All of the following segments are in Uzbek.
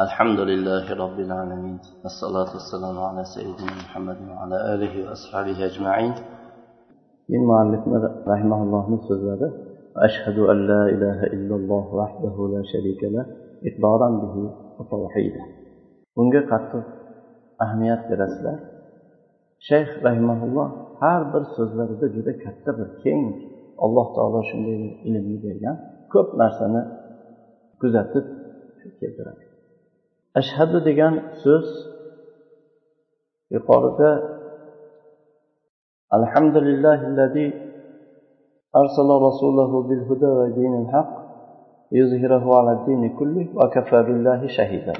الحمد لله رب العالمين الصلاة والسلام على سيدنا محمد وعلى آله وأصحابه أجمعين keyin mualliflar rahimaullohni so'zlari ashhadu an la ilaha illalloh vahdahu la sharika lah iqroran bihi va tawhida bunga qattiq ahamiyat berasizlar shayx rahimaulloh har bir so'zlarida juda katta bir keng alloh taolo shunday bir ilmni bergan ko'p narsani kuzatib keltiradi ashhadu degan so'z yuqorida alhamdulillahi أرسل رسوله بالهدى ودين الحق ليظهره على الدين كله وكفى بالله شهيدا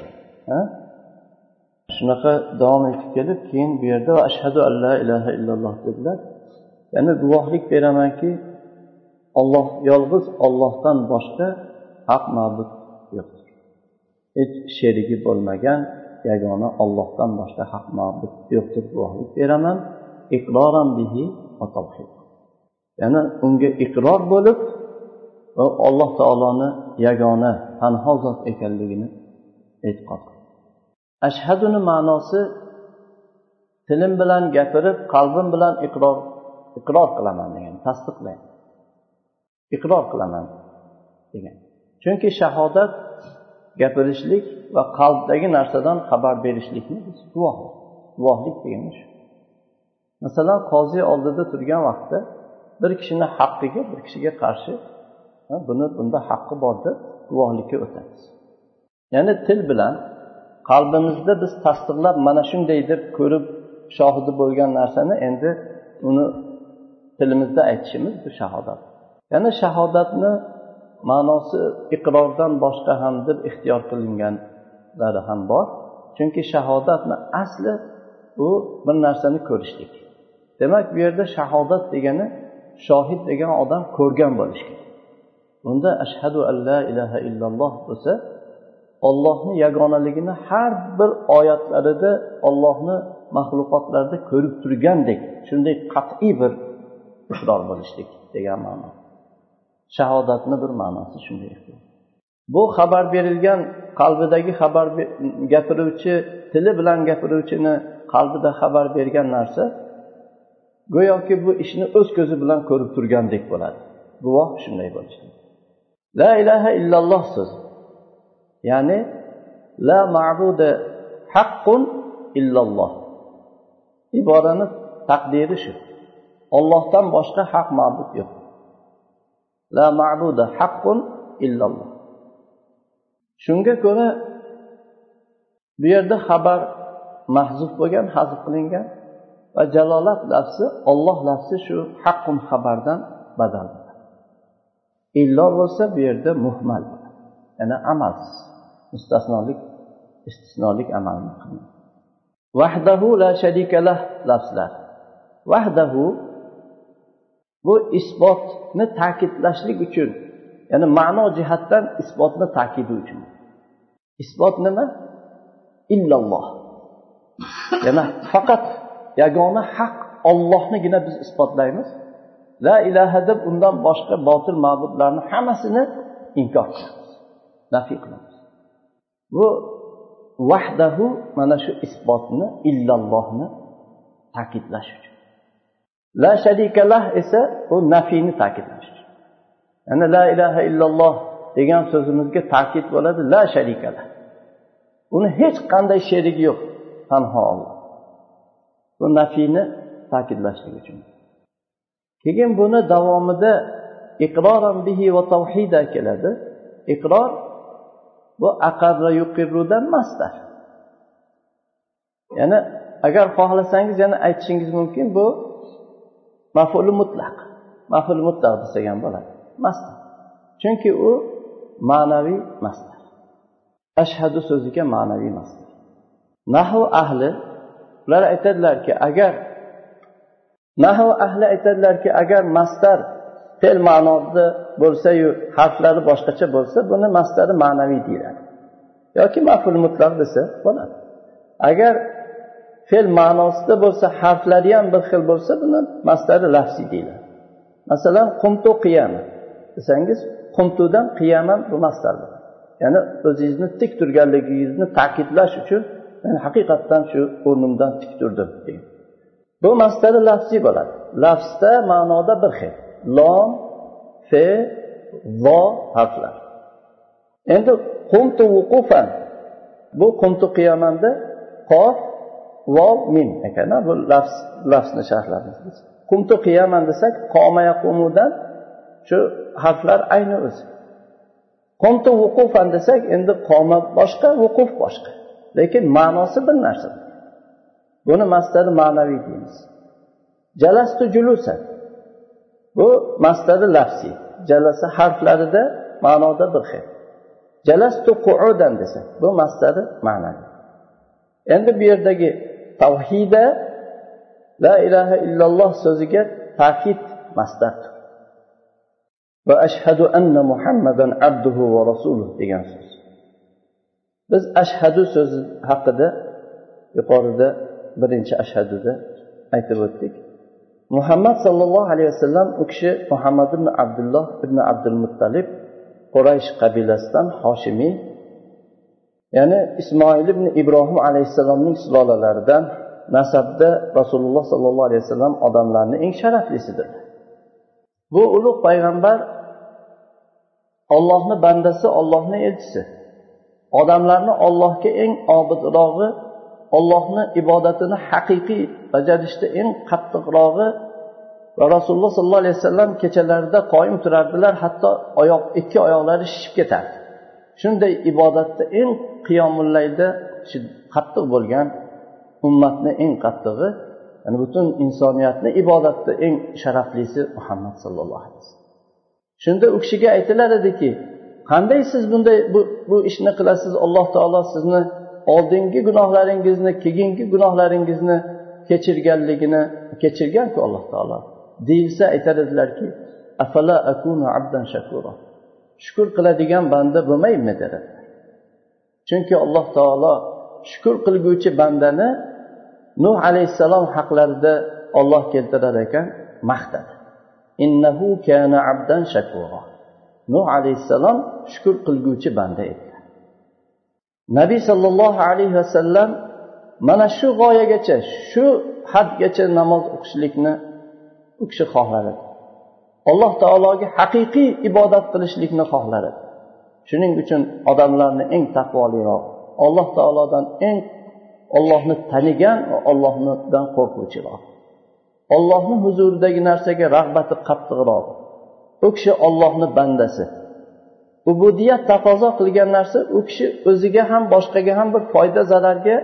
shunaqa davom etib kelib keyin bu yerda ashhadu an la ilaha illalloh dedilar ya'ni guvohlik beramanki olloh yolg'iz ollohdan boshqa haq ma'bud yo'qdir Hech sherigi bo'lmagan yagona ollohdan boshqa haq ma'bud yo'qdir guvohlik beraman. Iqroran bihi va tavhid ya'ni unga iqror bo'lib va alloh taoloni yagona tanho zot ekanligini e'tiqod ashhaduni ma'nosi tilim bilan gapirib qalbim bilan iqror iqror qilaman degan tasdiqlayman iqror qilaman degan. Chunki shahodat gapirishlik va qalbdagi narsadan xabar berishlikni biz guvoh guvohlik degani shu masalan qozi oldida turgan vaqtda bir kishini haqqiga bir kishiga qarshi buni bunda haqqi bor deb guvohlikka o'tamiz. Ya'ni til bilan qalbimizda biz tasdiqlab mana shunday deb ko'rib shohidi bo'lgan narsani endi uni tilimizda aytishimiz bu shahodat. Ya'ni shahodatni ma'nosi iqrordan boshqa ham deb ixtiyor qilinganlari ham bor. Chunki shahodatni asli u bir narsani ko'rishlik. Demak bu yerda shahodat degani shohid degan odam ko'rgan bo'lishi kerak. Bunda ashhadu an la ilaha illalloh bo'lsa ollohni yagonaligini har bir oyatlarida ollohni maxluqotlarda ko'rib turgandek shunday qat'iy bir iqror bo'lishlik degan ma'no. Shahodatni bir ma'nosi shunday bu xabar berilgan qalbidagi xabar gapiruvchi tili bilan gapiruvchini qalbida xabar bergan narsa go'yoki bu ishni o'z ko'zi bilan ko'rib turgandek bo'ladi. Guvoh shunday bo'lishi la ilaha illalloh so'zi ya'ni la ma'buda haqqun illalloh. Iborani taqdiri shu. Ollohdan boshqa haq ma'bud yo'q. La ma'buda haqqun illalloh. Shunga ko'ra bu yerda xabar mahzuf bo'lgan hazf qilingan va jalolat lafzi olloh lafzi shu haqqun xabardan badal illo bo'lsa bu yerda muhmal ya'ni amalsiz mustasnolik istisnolik amalni vahdahu la sharikalah lafzlar. Vahdahu bu isbotni ta'kidlashlik uchun ya'ni ma'no jihatdan isbotni ta'kidi uchun. Isbot nima? Illalloh. Yana faqat yagona haq ollohnigina biz isbotlaymiz. La ilaha deb undan boshqa botil ma'budlarni hammasini inkor qilamiz. Nafiy qilamiz. Bu vahdahu mana shu isbotni illallohni ta'kidlash uchun. La sharikalah esa u nafiyni ta'kidlash. Ya'ni la ilaha illalloh degan so'zimizga ta'kid bo'ladi la sharikalah. Uni hech qanday sherigi yo'q tanho olloh bu nafiyni ta'kidlashlik uchun. Keyin buni davomida iqroran bihi va tavhida keladi. Iqror bu aqarra yuqirrudan masdar. Ya'ni agar xohlasangiz yana aytishingiz mumkin bu mafuli mutlaq. Mafuli mutlaq desak ham bo'ladi. Masdar. Chunki u ma'naviy masdar. Ashhadu so'ziga ma'naviy masdar. Nahu ahli ular aytadilarki agar nahu ahli aytadilarki agar masdar fe'l ma'noda bo'lsayu harflari boshqacha bo'lsa buni masdari ma'naviy deyiladi. Yoki maful mutlaq desa bo'ladi. Agar fe'l ma'nosida bo'lsa harflari ham bir xil bo'lsa buni masdari lafsiy deyiladi. Masalan qumtu qiyama. Desangiz qumtudan qiyamam bu mastar ya'ni o'zingizni tik turganligingizni ta'kidlash uchun men haqiqatdan shu o'rnimdan tik turdim degan. Bu masdari lafsiy bo'ladi. Lafzda ma'noda bir xil. Lom fe vo harflar. Endi qumtu vuqufan. Bu qumtu qiyamanda qof vov min. Ekana bu lafz lafzni sharhlaymiz qumtu qiyaman desak qoma yaqumudan shu harflar ayni o'zi qumtu vuqufan desak endi qoma boshqa vuquf boshqa. Lekin ma'nosi bir narsa. Buni mastari ma'naviy deymiz. Jalastu julusan. Bu mastari lafsiy jalasa harflarida ma'noda bir xil. Jalastu quudan desak bu mastari ma'naviy. Endi bu yerdagi tavhida la ilaha illalloh so'ziga ta'kid masdar. Va ashhadu anna muhammadan abduhu va rasuluh degan so'z. Biz ashhadu so'zi haqida yuqorida birinchi ashhaduda aytib o'tdik. Muhammad sollallohu alayhi vasallam u kishi muhammad ibn abdulloh ibn abdul muttalib quraysh qabilasidan hoshimiy ya'ni ismoil ibn ibrohim alayhissalomning sulolalaridan nasabda rasululloh sollallohu alayhi vasallam odamlarni eng sharaflisidir. Bu ulug' payg'ambar ollohni bandasi ollohni elchisi. Odamlarni ollohga eng obidrog'i ollohni ibodatini haqiqiy bajarishda eng qattiqrog'i va rasululloh sollallohu alayhi vasallam kechalarida qoyim turardilar hatto oyoq ikki oyoqlari shishib ketardi. Shunday ibodatda eng qiyomullayda qattiq bo'lgan ummatni eng qattig'i yani butun insoniyatni ibodatda eng sharaflisi muhammad sallallohu alayhi vasallam. Shunda u kishiga aytilar ediki qanday siz bunday bu, bu ishni qilasiz? Alloh taolo sizni oldingi gunohlaringizni keyingi gunohlaringizni kechirganligini kechirganku alloh taolo. deyilsa aytar edilarki afala akunu abdan shakura? Shukur qiladigan banda bo'lmaymi dedi. Chunki alloh taolo shukur qilguvchi bandani nuh alayhissalom haqlarida olloh keltirar ekan maqtadi. Innahu kana abdan shakura nuh alayhissalom shukur qilguvchi banda edi nabiy sollallohu alayhi vasallam mana shu g'oyagacha shu hadgacha namoz o'qishlikni u kishi xohlar edi alloh taologa haqiqiy ibodat qilishlikni xohlar edi shuning uchun odamlarni eng taqvoliroq alloh taolodan eng ollohni tanigan va ollohdan qo'rquvchiroq. Ollohni huzuridagi narsaga rag'bati qattiqroq. U kishi ollohni bandasi. Ubudiyat taqozo qilgan narsa u kishi o'ziga ham boshqaga ham bir foyda zararga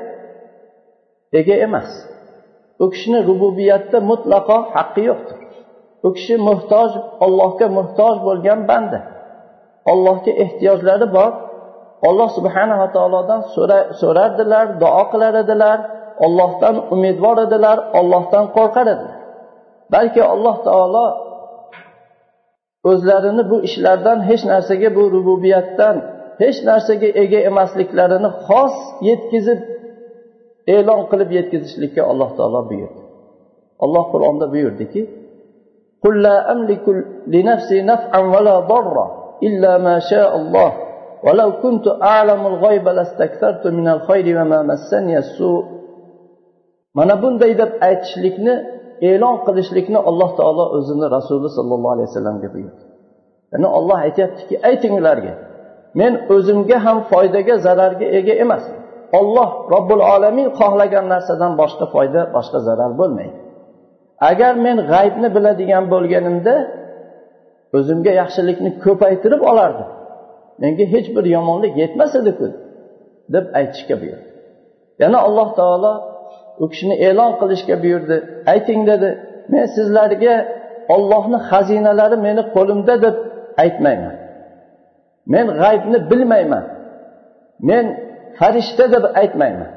ega emas. U kishini rububiyatda mutlaqo haqqi yo'qdir. U kishi muhtoj ollohga muhtoj bo'lgan banda ollohga ehtiyojlari bor. Olloh subhanava taolodan so'rardilar duo qilar edilar. Ollohdan umidvor edilar ollohdan qo'rqar edilar. Balki alloh taolo o'zlarini bu ishlardan hech narsaga bu rububiyatdan hech narsaga ega emasliklarini xos yetkazib e'lon qilib yetkazishlikka alloh taolo buyurdi. Alloh qur'onda buyurdiki قل لا أملك لنفسي نفعا ولا ضرا إلا ما شاء الله ولو كنت أعلم الغيب لاستكثرت من الخير وما مسني السوء mana bunday deb aytishlikni e'lon qilishlikni alloh taolo o'zini rasuli sollallohu alayhi vasallamga buyurdi ya'ni olloh aytyaptiki ayting ularga men o'zimga ham foydaga zararga ega emasman olloh robbil olamin xohlagan narsadan boshqa foyda boshqa zarar bo'lmaydi agar men g'aybni biladigan bo'lganimda o'zimga yaxshilikni ko'paytirib olardim. Menga hech bir yomonlik yetmas ediku deb aytishga buyurdi. Yana alloh taolo u kishini e'lon qilishga buyurdi. Ayting dedi men sizlarga ollohni xazinalari meni qo'limda deb aytmayman. Men g'aybni bilmayman. Men farishta deb aytmayman.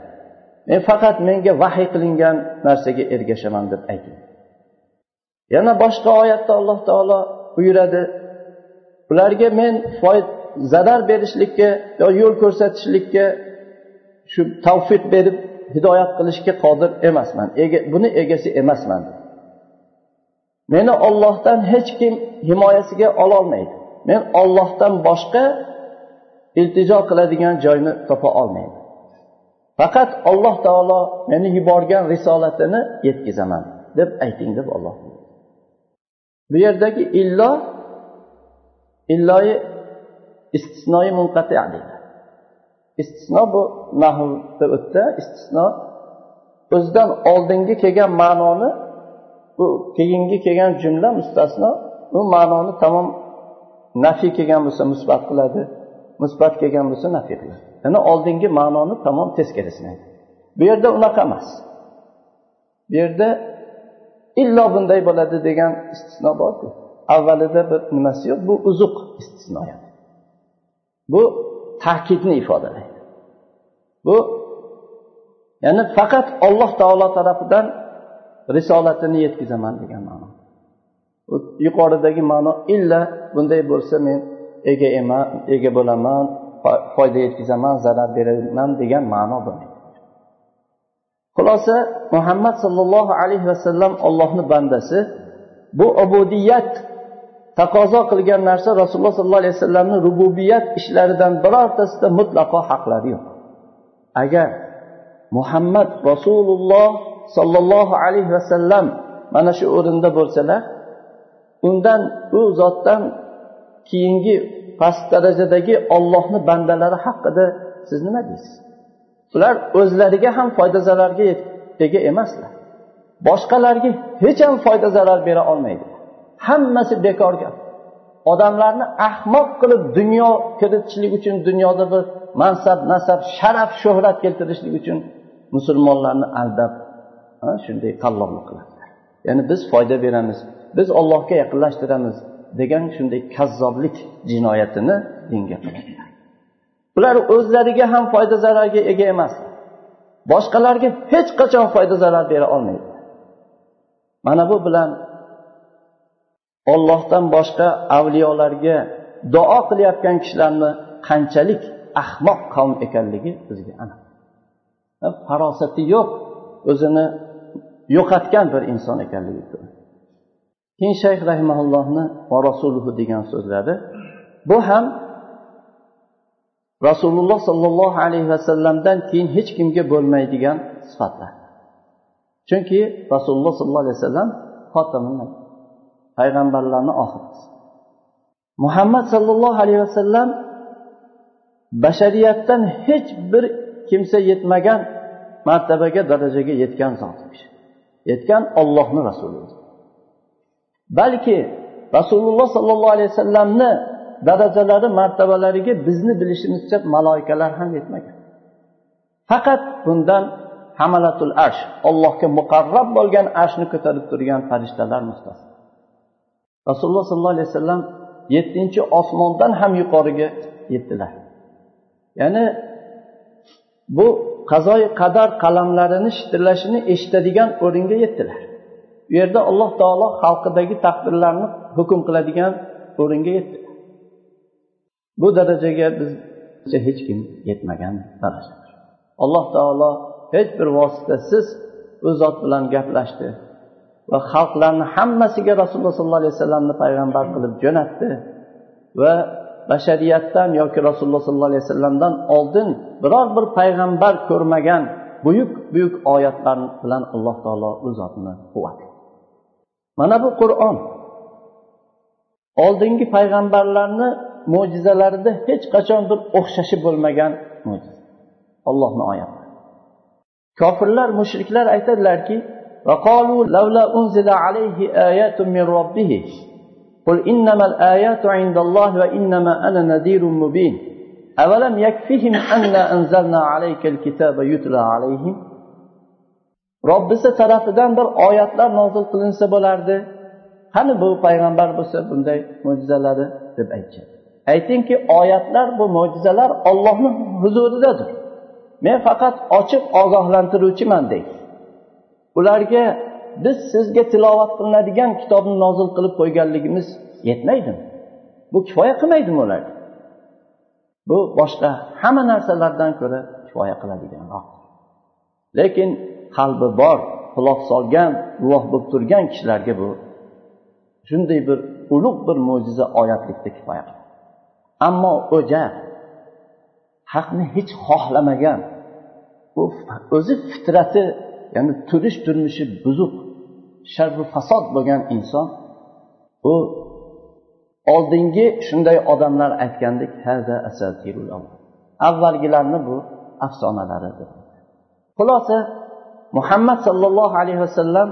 Men faqat menga vahiy qilingan narsaga ergashaman deb ayting. Yana boshqa oyatda alloh taolo buyuradi. Ularga men zarar berishlikka yo yo'l ko'rsatishlikka shu tavfiq berib hidoyat qilishga qodir emasman. Buni egasi emasman. Meni ollohdan hech kim himoyasiga ololmaydi. Men ollohdan boshqa iltijo qiladigan joyni topa olmaydi. Faqat alloh taolo meni yuborgan risolatini yetkazaman deb ayting deb olloh bu yerdagi illo illoyi istisnoyi munqati deydi. Istisno bu nahvda o'tdi. Istisno o'zidan oldingi kelgan ma'noni bu keyingi kelgan jumla mustasno bu ma'noni tamom nafiy kelgan bo'lsa musbat qiladi musbat kelgan bo'lsa nafiy qiladi. Ya'ni oldingi ma'noni tamom teskarisini aytadi bu yerda unaqa emas. Bu yerda illo bunday bo'ladi degan istisno borku. Avvalida bir nimasi yo'q? Bu uzuq istisno. Bu ta'kidni ifodalaydi. Bu ya'ni faqat olloh taolo tarafidan risolatini yetkazaman degan ma'no. Yuqoridagi ma'no illa bunday bo'lsa men ega eman ega bo'laman foyda yetkazaman zarar beraman degan ma'no bo'lmaydi. Xulosa muhammad sollallohu alayhi vasallam ollohni bandasi. Bu ubudiyat taqozo qilgan narsa rasululloh sollallohu alayhi vasallamni rububiyat ishlaridan birortasida mutlaqo haqlari yo'q. Agar muhammad rasululloh sollallohu alayhi vasallam mana shu o'rinda bo'lsalar undan u zotdan keyingi past darajadagi ollohni bandalari haqida siz nima deysiz? Ular o'zlariga ham foyda zararga ega emaslar. Boshqalarga hech ham foyda zarar bera olmaydi. Hammasi bekor gap odamlarni ahmoq qilib dunyo kiritishlik uchun dunyoda bir mansab nasab sharaf shuhrat keltirishlik uchun musulmonlarni aldab shunday qalloblik qiladilar ya'ni biz foyda beramiz biz ollohga yaqinlashtiramiz degan shunday kazzoblik jinoyatini dinga qiladilar ular o'zlariga ham foyda zararga ega emas. Boshqalarga hech qachon foyda zarar bera olmaydi. Mana bu bilan ollohdan boshqa avliyolarga duo qilayotgan kishilarni qanchalik ahmoq qavm ekanligi bizga aniq. Farosati yo'q o'zini yo'qotgan bir inson ekanligi keyin shayx rahimaullohni va rasuluhu degan so'zlari bu ham rasululloh sollallohu alayhi vasallamdan keyin hech kimga bo'lmaydigan sifatlar. Chunki rasululloh sollallohu alayhi vasallam payg'ambarlarni oxirgisi. Muhammad sollallohu alayhi vasallam bashariyatdan hech bir kimsa yetmagan martabaga darajaga yetgan zot yetgan ollohni rasuli. Balki rasululloh sollallohu alayhi vasallamni darajalari martabalariga bizni bilishimizcha maloikalar ham yetmagan. Faqat bundan hamalatul arsh allohga muqarrab bo'lgan arshni ko'tarib turgan farishtalar mustasno rasululloh sollallohu alayhi vasallam yettinchi osmondan ham yuqoriga yetdilar. Ya'ni bu qazoyi qadar qalamlarini shitirlashini eshitadigan o'ringa yetdilar. U yerda alloh taolo xalqidagi taqdirlarni hukm qiladigan o'ringa yetdilar bu darajaga bizcha hech kim yetmagan daraja. Alloh taolo hech bir vositasiz u zot bilan gaplashdi va xalqlarni hammasiga rasululloh sollallohu alayhi vasallamni payg'ambar qilib jo'natdi va bashariyatdan yoki rasululloh sollallohu alayhi vasallamdan oldin biror bir payg'ambar ko'rmagan buyuk buyuk oyatlar bilan alloh taolo u zotni quvvatladi mana bu qur'on. Oldingi payg'ambarlarni mo'jizalarida hech qachon bir o'xshashi bo'lmagan mo'jiza ollohni oyati kofirlar mushriklar aytadilarki وقالوا لولا أنزل عليه آيات من ربه قل إنما الآيات عند الله وإنما أنا نذير مبين أولم يكفهم أنا أنزلنا عليك الكتاب يتلى عليهم robbisi tarafidan bir oyatlar nozil qilinsa bo'lardi qani bu payg'ambar bo'lsa bunday mo'jizalari deb aytishadi Aytingki oyatlar bu mo'jizalar ollohni huzuridadir. Men faqat ochiq ogohlantiruvchiman deydi. Ularga biz sizga tilovat qilinadigan kitobni nozil qilib qo'yganligimiz yetmaydimi? Bu kifoya qilmaydimi ularga bu boshqa hamma narsalardan ko'ra kifoya qiladiganroq lekin qalbi bor quloq solgan guvoh bo'lib turgan kishilarga bu shunday bir ulug' bir mo'jiza oyatlikda kifoya qiladi. Ammo o'ja haqni hech xohlamagan. U o'zi fitrati ya'ni turish turmushi buzuq sharru fasod bo'lgan inson. U oldingi shunday odamlar aytgandek avvalgilarni bu afsonalaridir. Xulosa muhammad sollallohu alayhi vasallam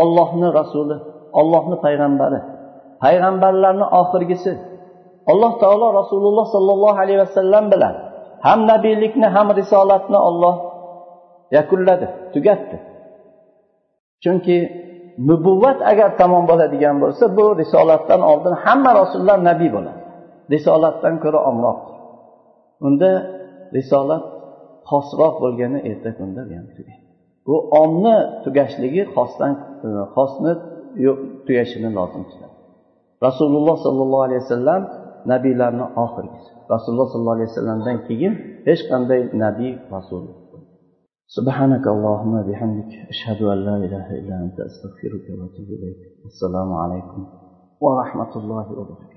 ollohni rasuli ollohni payg'ambari. Payg'ambarlarni oxirgisi alloh taolo rasululloh sollallohu alayhi vasallam bilan ham nabiylikni ham risolatni olloh yakunladi tugatdi. Chunki nubuvvat agar tamom bo'ladigan bo'lsa bu risolatdan oldin hamma rasullar nabiy bo'ladi. Risolatdan ko'ra omroq. Unda risolat xosroq bo'lgani erta kunda bu omni tugashligi xosdan xosni tugashini lozim tutadi. Rasululloh sollallohu alayhi vasallam nabiylarni oxirgisi rasululloh sollallohu alayhi vasallamdan keyin hech qanday nabiy rasul سبحانك اللهم بحمدك أشهد أن لا إله إلا أنت أستغفرك وأتوب إليك السلام عليكم ورحمة الله وبركاته